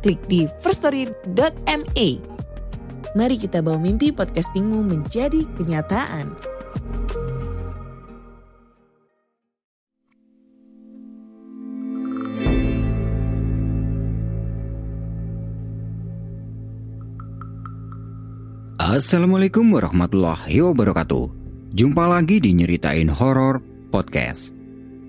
klik di firststory.me. Mari kita bawa mimpi podcastingmu menjadi kenyataan. Assalamualaikum warahmatullahi wabarakatuh. Jumpa lagi di Nyeritain Horor Podcast.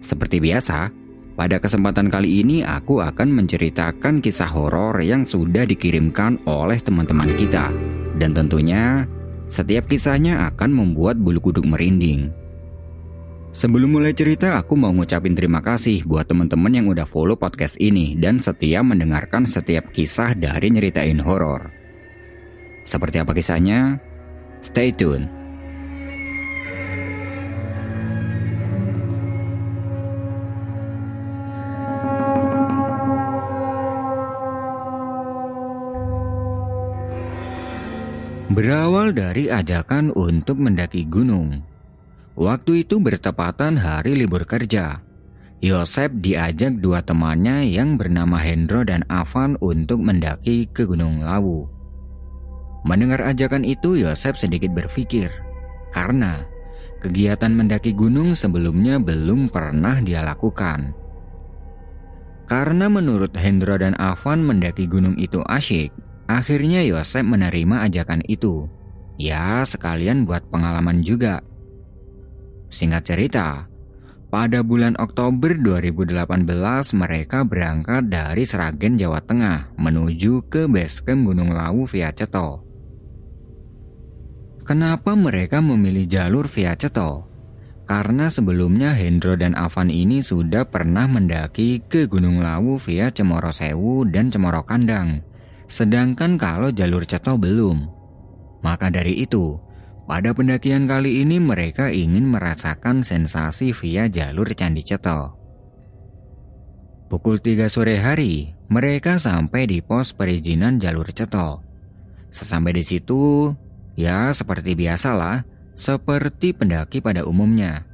Seperti biasa, pada kesempatan kali ini aku akan menceritakan kisah horor yang sudah dikirimkan oleh teman-teman kita. Dan tentunya, setiap kisahnya akan membuat bulu kuduk merinding. Sebelum mulai cerita, aku mau ngucapin terima kasih buat teman-teman yang udah follow podcast ini dan setia mendengarkan setiap kisah dari Nyeritain Horor. Seperti apa kisahnya? Stay tune. Berawal dari ajakan untuk mendaki gunung. Waktu itu bertepatan hari libur kerja. Yosep diajak dua temannya yang bernama Hendro dan Avan untuk mendaki ke Gunung Lawu. Mendengar ajakan itu, Yosep sedikit berpikir, karena kegiatan mendaki gunung sebelumnya belum pernah dia lakukan. Karena menurut Hendro dan Avan mendaki gunung itu asyik, akhirnya Yosep menerima ajakan itu. Ya, sekalian buat pengalaman juga. Singkat cerita, pada bulan Oktober 2018 mereka berangkat dari Seragen, Jawa Tengah menuju ke basecamp Gunung Lawu via Ceto. Kenapa mereka memilih jalur via Ceto? Karena sebelumnya Hendro dan Avan ini sudah pernah mendaki ke Gunung Lawu via Cemoro Sewu dan Cemoro Kandang. Sedangkan kalau jalur Ceto belum. Maka dari itu, pada pendakian kali ini mereka ingin merasakan sensasi via jalur Candi Ceto. Pukul 3 sore hari, mereka sampai di pos perizinan jalur Ceto. Sesampai di situ, ya seperti biasalah, seperti pendaki pada umumnya.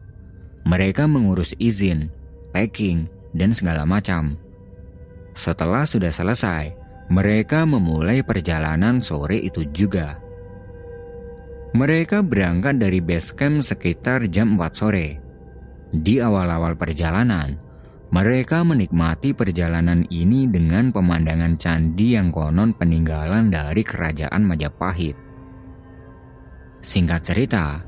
Mereka mengurus izin, packing, dan segala macam. Setelah sudah selesai, mereka memulai perjalanan sore itu juga. Mereka berangkat dari base camp sekitar jam 4 sore. Di awal-awal perjalanan, mereka menikmati perjalanan ini dengan pemandangan candi yang konon peninggalan dari kerajaan Majapahit. Singkat cerita,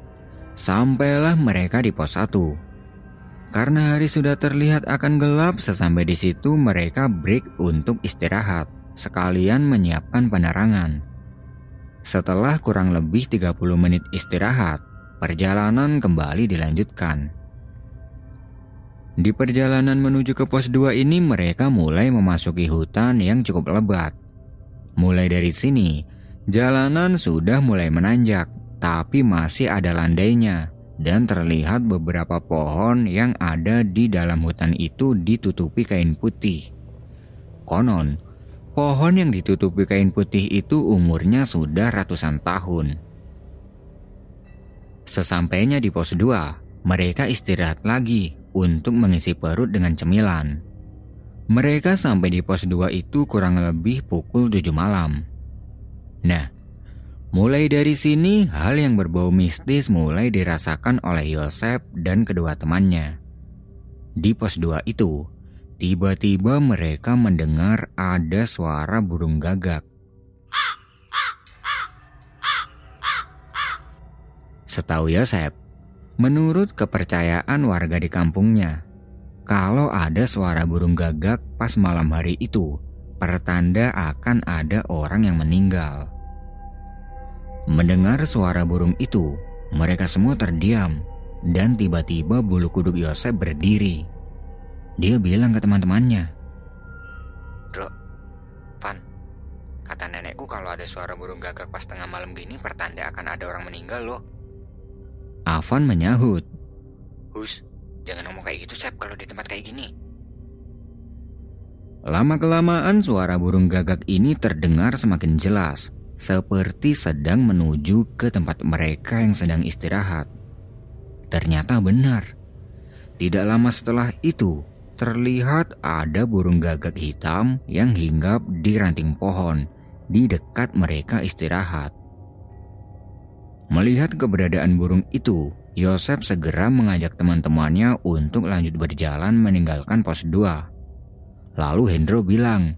sampailah mereka di pos 1. Karena hari sudah terlihat akan gelap, sesampai di situ mereka break untuk istirahat, sekalian menyiapkan penerangan. Setelah kurang lebih 30 menit istirahat, perjalanan kembali dilanjutkan. Di perjalanan menuju ke pos 2 ini mereka mulai memasuki hutan yang cukup lebat. Mulai dari sini, jalanan sudah mulai menanjak, tapi masih ada landainya dan terlihat beberapa pohon yang ada di dalam hutan itu ditutupi kain putih. Konon, pohon yang ditutupi kain putih itu umurnya sudah ratusan tahun. Sesampainya di pos 2, mereka istirahat lagi untuk mengisi perut dengan cemilan. Mereka sampai di pos 2 itu kurang lebih pukul 7 malam. Nah, mulai dari sini hal yang berbau mistis mulai dirasakan oleh Yosef dan kedua temannya. Di pos 2 itu, tiba-tiba mereka mendengar ada suara burung gagak. Setahu Yosef, menurut kepercayaan warga di kampungnya, kalau ada suara burung gagak pas malam hari itu, pertanda akan ada orang yang meninggal. Mendengar suara burung itu, mereka semua terdiam dan tiba-tiba bulu kuduk Yosef berdiri. Dia bilang ke teman-temannya, Bro, Van, kalau ada suara burung gagak pas tengah malam gini pertanda akan ada orang meninggal loh. Avan menyahut. Hus, jangan ngomong kayak gitu Sep kalau di tempat kayak gini. Lama-kelamaan suara burung gagak ini terdengar semakin jelas, seperti sedang menuju ke tempat mereka yang sedang istirahat. Ternyata benar. Tidak lama setelah itu, terlihat ada burung gagak hitam yang hinggap di ranting pohon di dekat mereka istirahat. Melihat keberadaan burung itu, Yosef segera mengajak teman-temannya untuk lanjut berjalan meninggalkan pos 2. Lalu Hendro bilang,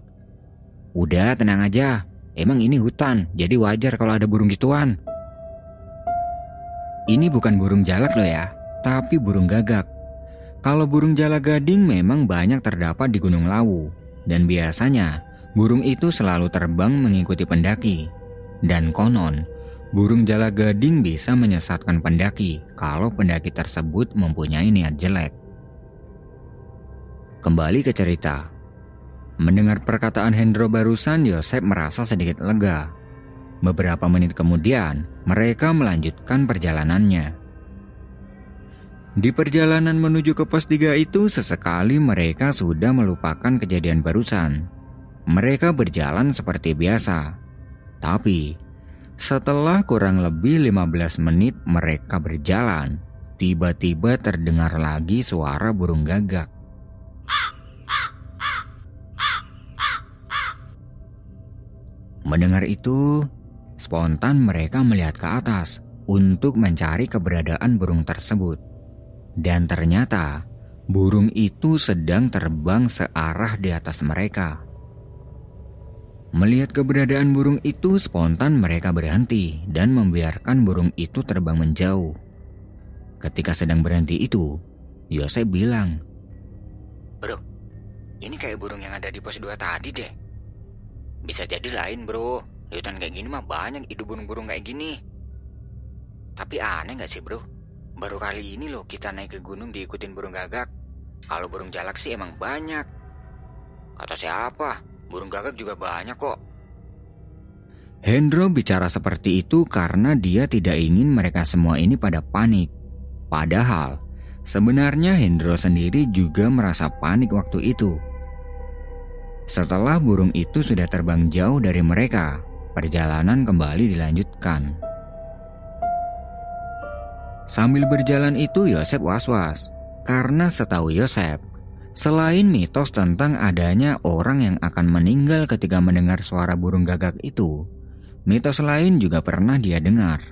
Udah tenang aja, emang ini hutan, jadi wajar kalau ada burung gituan. Ini bukan burung jalak loh ya, tapi burung gagak. Kalau burung jala gading memang banyak terdapat di Gunung Lawu, dan biasanya burung itu selalu terbang mengikuti pendaki. Dan konon, burung jala gading bisa menyesatkan pendaki kalau pendaki tersebut mempunyai niat jelek. Kembali ke cerita. Mendengar perkataan Hendro barusan, Yosef merasa sedikit lega. Beberapa menit kemudian, mereka melanjutkan perjalanannya. Di perjalanan menuju ke pos 3 itu sesekali mereka sudah melupakan kejadian barusan. Mereka berjalan seperti biasa. Tapi setelah kurang lebih 15 menit mereka berjalan, tiba-tiba terdengar lagi suara burung gagak. Mendengar itu, spontan mereka melihat ke atas untuk mencari keberadaan burung tersebut. Dan ternyata burung itu sedang terbang searah di atas mereka. Melihat keberadaan burung itu, spontan mereka berhenti dan membiarkan burung itu terbang menjauh. Ketika sedang berhenti itu, Yosef bilang, Bro, ini kayak burung yang ada di pos 2 tadi deh. Bisa jadi lain bro, di hutan kayak gini mah banyak hidup burung-burung kayak gini. Tapi aneh gak sih bro? Baru kali ini loh kita naik ke gunung diikutin burung gagak. Kalau burung jalak sih emang banyak. Kata siapa? Burung gagak juga banyak kok. Hendro bicara seperti itu karena dia tidak ingin mereka semua ini pada panik. Padahal, sebenarnya Hendro sendiri juga merasa panik waktu itu. Setelah burung itu sudah terbang jauh dari mereka, perjalanan kembali dilanjutkan. Sambil berjalan itu Yosef was-was. Karena setahu Yosef, selain mitos tentang adanya orang yang akan meninggal ketika mendengar suara burung gagak itu, mitos lain juga pernah dia dengar.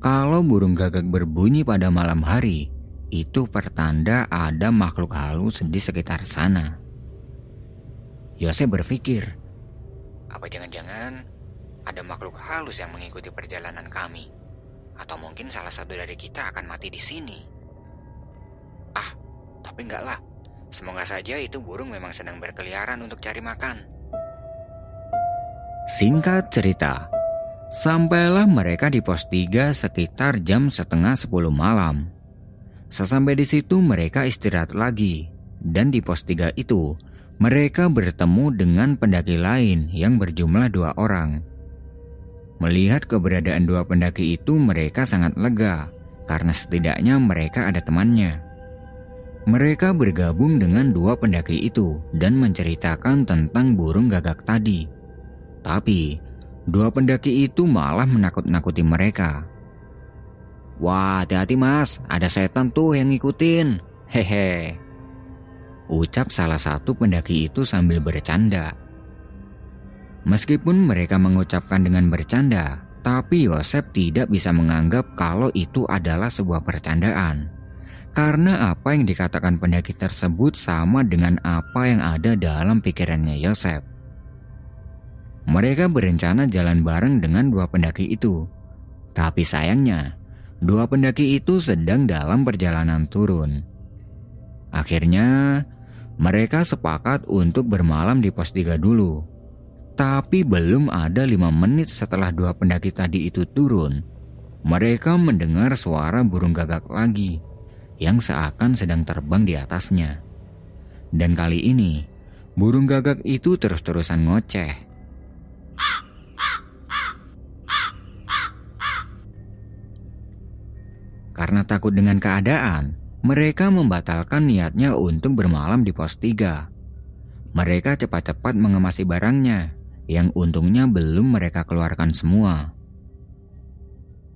Kalau burung gagak berbunyi pada malam hari, itu pertanda ada makhluk halus di sekitar sana. Yosef berpikir, apa jangan-jangan ada makhluk halus yang mengikuti perjalanan kami? Atau mungkin salah satu dari kita akan mati di sini. Ah, tapi enggak lah. Semoga saja itu burung memang sedang berkeliaran untuk cari makan. Singkat cerita, sampailah mereka di pos 3 sekitar jam setengah 10 malam. Sesampai di situ mereka istirahat lagi, dan di pos 3 itu mereka bertemu dengan pendaki lain yang berjumlah dua orang. Melihat keberadaan dua pendaki itu mereka sangat lega karena setidaknya mereka ada temannya. Mereka bergabung dengan dua pendaki itu dan menceritakan tentang burung gagak tadi. Tapi, dua pendaki itu malah menakut-nakuti mereka. Wah, hati-hati mas, ada setan tuh yang ngikutin. Hehe. Ucap salah satu pendaki itu sambil bercanda. Meskipun mereka mengucapkan dengan bercanda, tapi Yosef tidak bisa menganggap kalau itu adalah sebuah percandaan. Karena apa yang dikatakan pendaki tersebut sama dengan apa yang ada dalam pikirannya Yosef. Mereka berencana jalan bareng dengan dua pendaki itu. Tapi sayangnya, dua pendaki itu sedang dalam perjalanan turun. Akhirnya, mereka sepakat untuk bermalam di pos 3 dulu tapi belum ada lima menit setelah dua pendaki tadi itu turun, mereka mendengar suara burung gagak lagi yang seakan sedang terbang di atasnya. Dan kali ini, burung gagak itu terus-terusan ngoceh. Karena takut dengan keadaan, mereka membatalkan niatnya untuk bermalam di pos tiga. Mereka cepat-cepat mengemasi barangnya yang untungnya belum mereka keluarkan semua.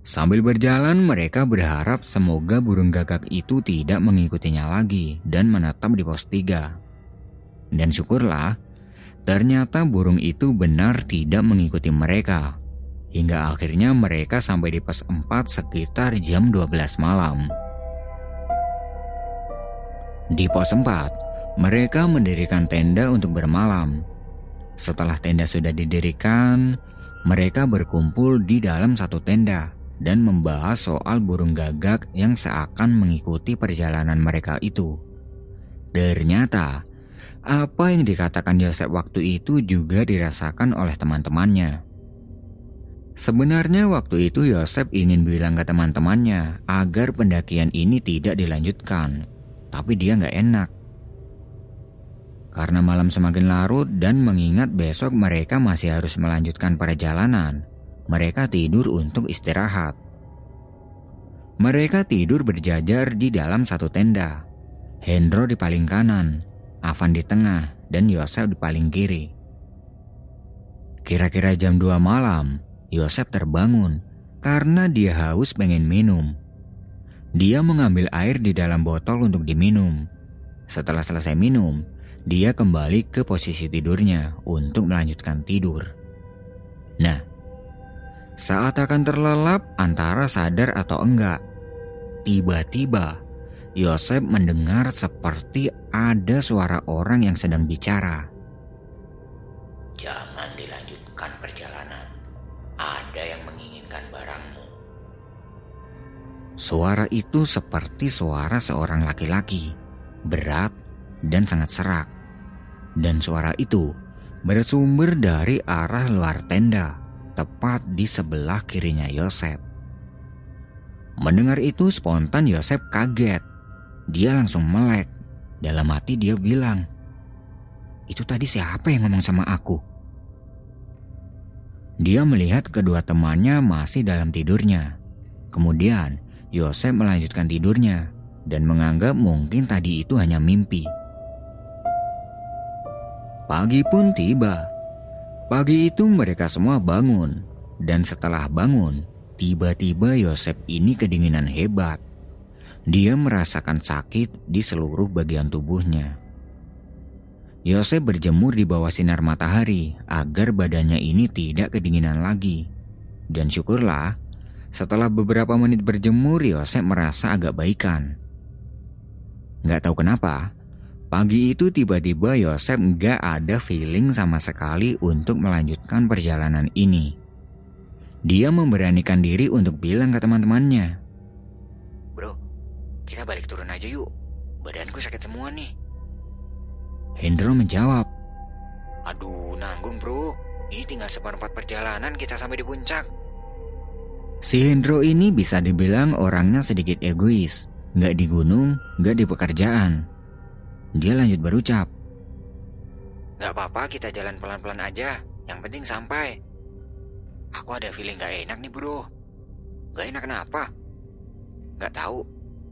Sambil berjalan, mereka berharap semoga burung gagak itu tidak mengikutinya lagi dan menetap di pos 3. Dan syukurlah, ternyata burung itu benar tidak mengikuti mereka. Hingga akhirnya mereka sampai di pos 4 sekitar jam 12 malam. Di pos 4, mereka mendirikan tenda untuk bermalam. Setelah tenda sudah didirikan, mereka berkumpul di dalam satu tenda dan membahas soal burung gagak yang seakan mengikuti perjalanan mereka itu. Ternyata, apa yang dikatakan Yosef waktu itu juga dirasakan oleh teman-temannya. Sebenarnya waktu itu Yosef ingin bilang ke teman-temannya agar pendakian ini tidak dilanjutkan, tapi dia nggak enak. Karena malam semakin larut dan mengingat besok mereka masih harus melanjutkan perjalanan, mereka tidur untuk istirahat. Mereka tidur berjajar di dalam satu tenda. Hendro di paling kanan, Avan di tengah, dan Yosef di paling kiri. Kira-kira jam 2 malam, Yosef terbangun karena dia haus pengen minum. Dia mengambil air di dalam botol untuk diminum. Setelah selesai minum, dia kembali ke posisi tidurnya untuk melanjutkan tidur. Nah, saat akan terlelap antara sadar atau enggak, tiba-tiba Yosef mendengar seperti ada suara orang yang sedang bicara. Jangan dilanjutkan perjalanan. Ada yang menginginkan barangmu. Suara itu seperti suara seorang laki-laki, berat dan sangat serak. Dan suara itu bersumber dari arah luar tenda tepat di sebelah kirinya Yosef. Mendengar itu spontan Yosef kaget. Dia langsung melek. Dalam hati dia bilang, itu tadi siapa yang ngomong sama aku? Dia melihat kedua temannya masih dalam tidurnya. Kemudian Yosef melanjutkan tidurnya dan menganggap mungkin tadi itu hanya mimpi. Pagi pun tiba Pagi itu mereka semua bangun, dan setelah bangun, tiba-tiba Yosef ini kedinginan hebat. Dia merasakan sakit di seluruh bagian tubuhnya. Yosef berjemur di bawah sinar matahari agar badannya ini tidak kedinginan lagi. Dan syukurlah, setelah beberapa menit berjemur, Yosef merasa agak baikan. Gak tahu kenapa, Pagi itu tiba-tiba Yosef nggak ada feeling sama sekali untuk melanjutkan perjalanan ini. Dia memberanikan diri untuk bilang ke teman-temannya. Bro, kita balik turun aja yuk. Badanku sakit semua nih. Hendro menjawab. Aduh, nanggung bro. Ini tinggal seperempat perjalanan kita sampai di puncak. Si Hendro ini bisa dibilang orangnya sedikit egois. Nggak di gunung, nggak di pekerjaan. Dia lanjut berucap. Gak apa-apa kita jalan pelan-pelan aja. Yang penting sampai. Aku ada feeling gak enak nih bro. Gak enak kenapa? Gak tahu.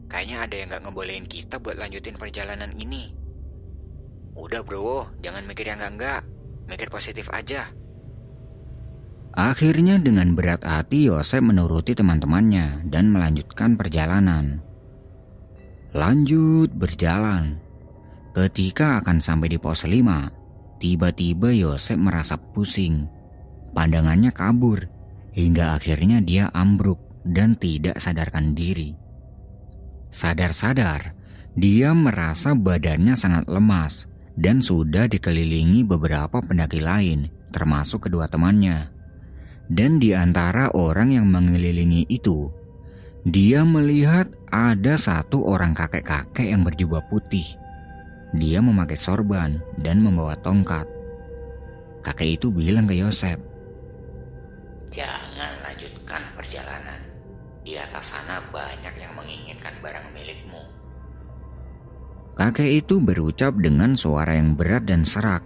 Kayaknya ada yang gak ngebolehin kita buat lanjutin perjalanan ini. Udah bro, jangan mikir yang enggak-enggak. Mikir positif aja. Akhirnya dengan berat hati Yosef menuruti teman-temannya dan melanjutkan perjalanan. Lanjut berjalan. Ketika akan sampai di pos 5, tiba-tiba Yosef merasa pusing. Pandangannya kabur, hingga akhirnya dia ambruk dan tidak sadarkan diri. Sadar-sadar, dia merasa badannya sangat lemas dan sudah dikelilingi beberapa pendaki lain, termasuk kedua temannya. Dan di antara orang yang mengelilingi itu, dia melihat ada satu orang kakek-kakek yang berjubah putih dia memakai sorban dan membawa tongkat. Kakek itu bilang ke Yosef, Jangan lanjutkan perjalanan. Di atas sana banyak yang menginginkan barang milikmu. Kakek itu berucap dengan suara yang berat dan serak.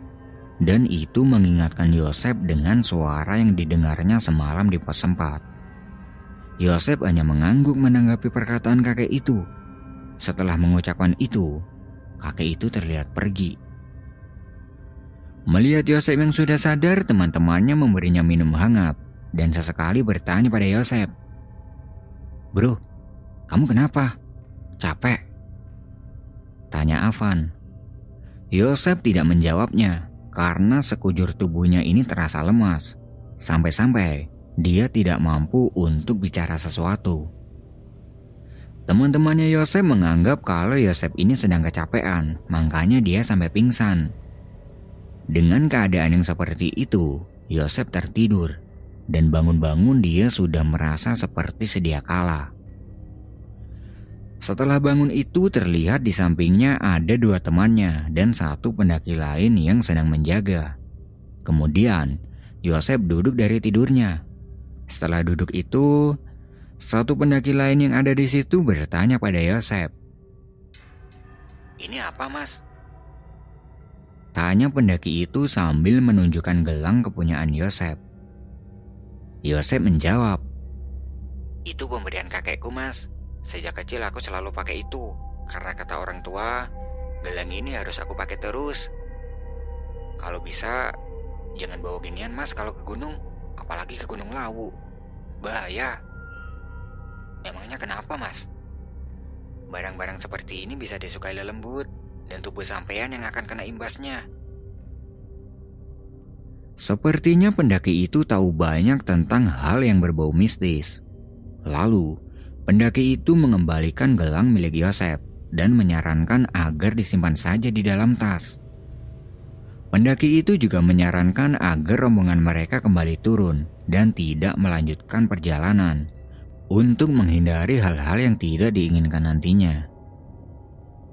Dan itu mengingatkan Yosef dengan suara yang didengarnya semalam di pos sempat. Yosef hanya mengangguk menanggapi perkataan kakek itu. Setelah mengucapkan itu, kakek itu terlihat pergi. Melihat Yosef yang sudah sadar, teman-temannya memberinya minum hangat dan sesekali bertanya pada Yosef, Bro, kamu kenapa? Capek? Tanya Avan. Yosef tidak menjawabnya karena sekujur tubuhnya ini terasa lemas. Sampai-sampai dia tidak mampu untuk bicara sesuatu. Teman-temannya Yosef menganggap kalau Yosef ini sedang kecapean, makanya dia sampai pingsan. Dengan keadaan yang seperti itu, Yosef tertidur dan bangun-bangun dia sudah merasa seperti sedia kala. Setelah bangun itu terlihat di sampingnya ada dua temannya dan satu pendaki lain yang sedang menjaga. Kemudian Yosef duduk dari tidurnya. Setelah duduk itu, satu pendaki lain yang ada di situ bertanya pada Yosef. Ini apa mas? Tanya pendaki itu sambil menunjukkan gelang kepunyaan Yosef. Yosef menjawab, Itu pemberian kakekku mas. Sejak kecil aku selalu pakai itu karena kata orang tua, gelang ini harus aku pakai terus. Kalau bisa, jangan bawa ginian mas kalau ke gunung, apalagi ke Gunung Lawu. Bahaya. Emangnya kenapa mas? Barang-barang seperti ini bisa disukai lelembut dan tubuh sampean yang akan kena imbasnya. Sepertinya pendaki itu tahu banyak tentang hal yang berbau mistis. Lalu, Pendaki itu mengembalikan gelang milik Yosef dan menyarankan agar disimpan saja di dalam tas. Pendaki itu juga menyarankan agar rombongan mereka kembali turun dan tidak melanjutkan perjalanan untuk menghindari hal-hal yang tidak diinginkan nantinya.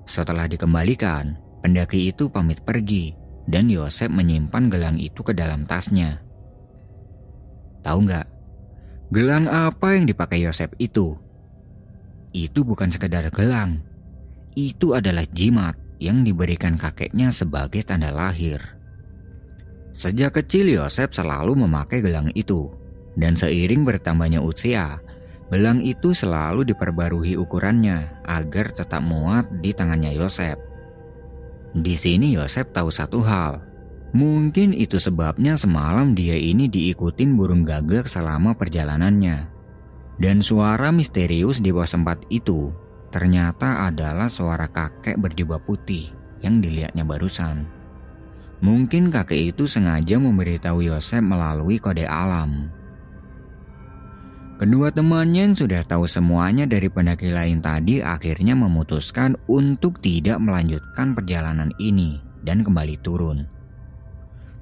Setelah dikembalikan, pendaki itu pamit pergi dan Yosef menyimpan gelang itu ke dalam tasnya. Tahu nggak, gelang apa yang dipakai Yosef itu? itu bukan sekedar gelang. Itu adalah jimat yang diberikan kakeknya sebagai tanda lahir. Sejak kecil Yosef selalu memakai gelang itu. Dan seiring bertambahnya usia, gelang itu selalu diperbarui ukurannya agar tetap muat di tangannya Yosef. Di sini Yosef tahu satu hal. Mungkin itu sebabnya semalam dia ini diikutin burung gagak selama perjalanannya. Dan suara misterius di bawah tempat itu ternyata adalah suara kakek berjubah putih yang dilihatnya barusan. Mungkin kakek itu sengaja memberitahu Yosef melalui kode alam. Kedua temannya yang sudah tahu semuanya dari pendaki lain tadi akhirnya memutuskan untuk tidak melanjutkan perjalanan ini dan kembali turun.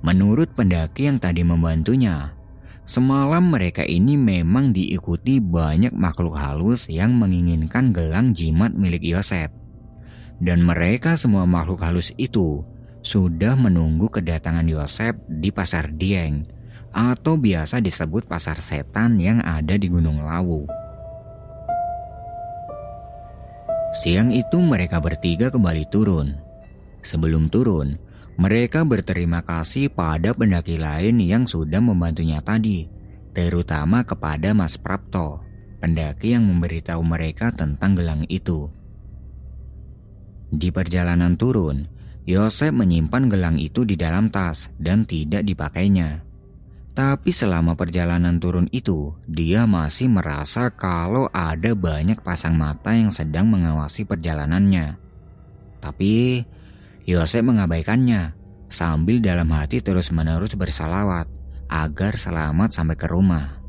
Menurut pendaki yang tadi membantunya, Semalam mereka ini memang diikuti banyak makhluk halus yang menginginkan gelang jimat milik Yosef. Dan mereka semua makhluk halus itu sudah menunggu kedatangan Yosef di pasar Dieng atau biasa disebut pasar setan yang ada di Gunung Lawu. Siang itu mereka bertiga kembali turun. Sebelum turun, mereka berterima kasih pada pendaki lain yang sudah membantunya tadi, terutama kepada Mas Prapto, pendaki yang memberitahu mereka tentang gelang itu. Di perjalanan turun, Yosef menyimpan gelang itu di dalam tas dan tidak dipakainya. Tapi selama perjalanan turun itu, dia masih merasa kalau ada banyak pasang mata yang sedang mengawasi perjalanannya. Tapi Yosef mengabaikannya sambil dalam hati terus-menerus bersalawat agar selamat sampai ke rumah.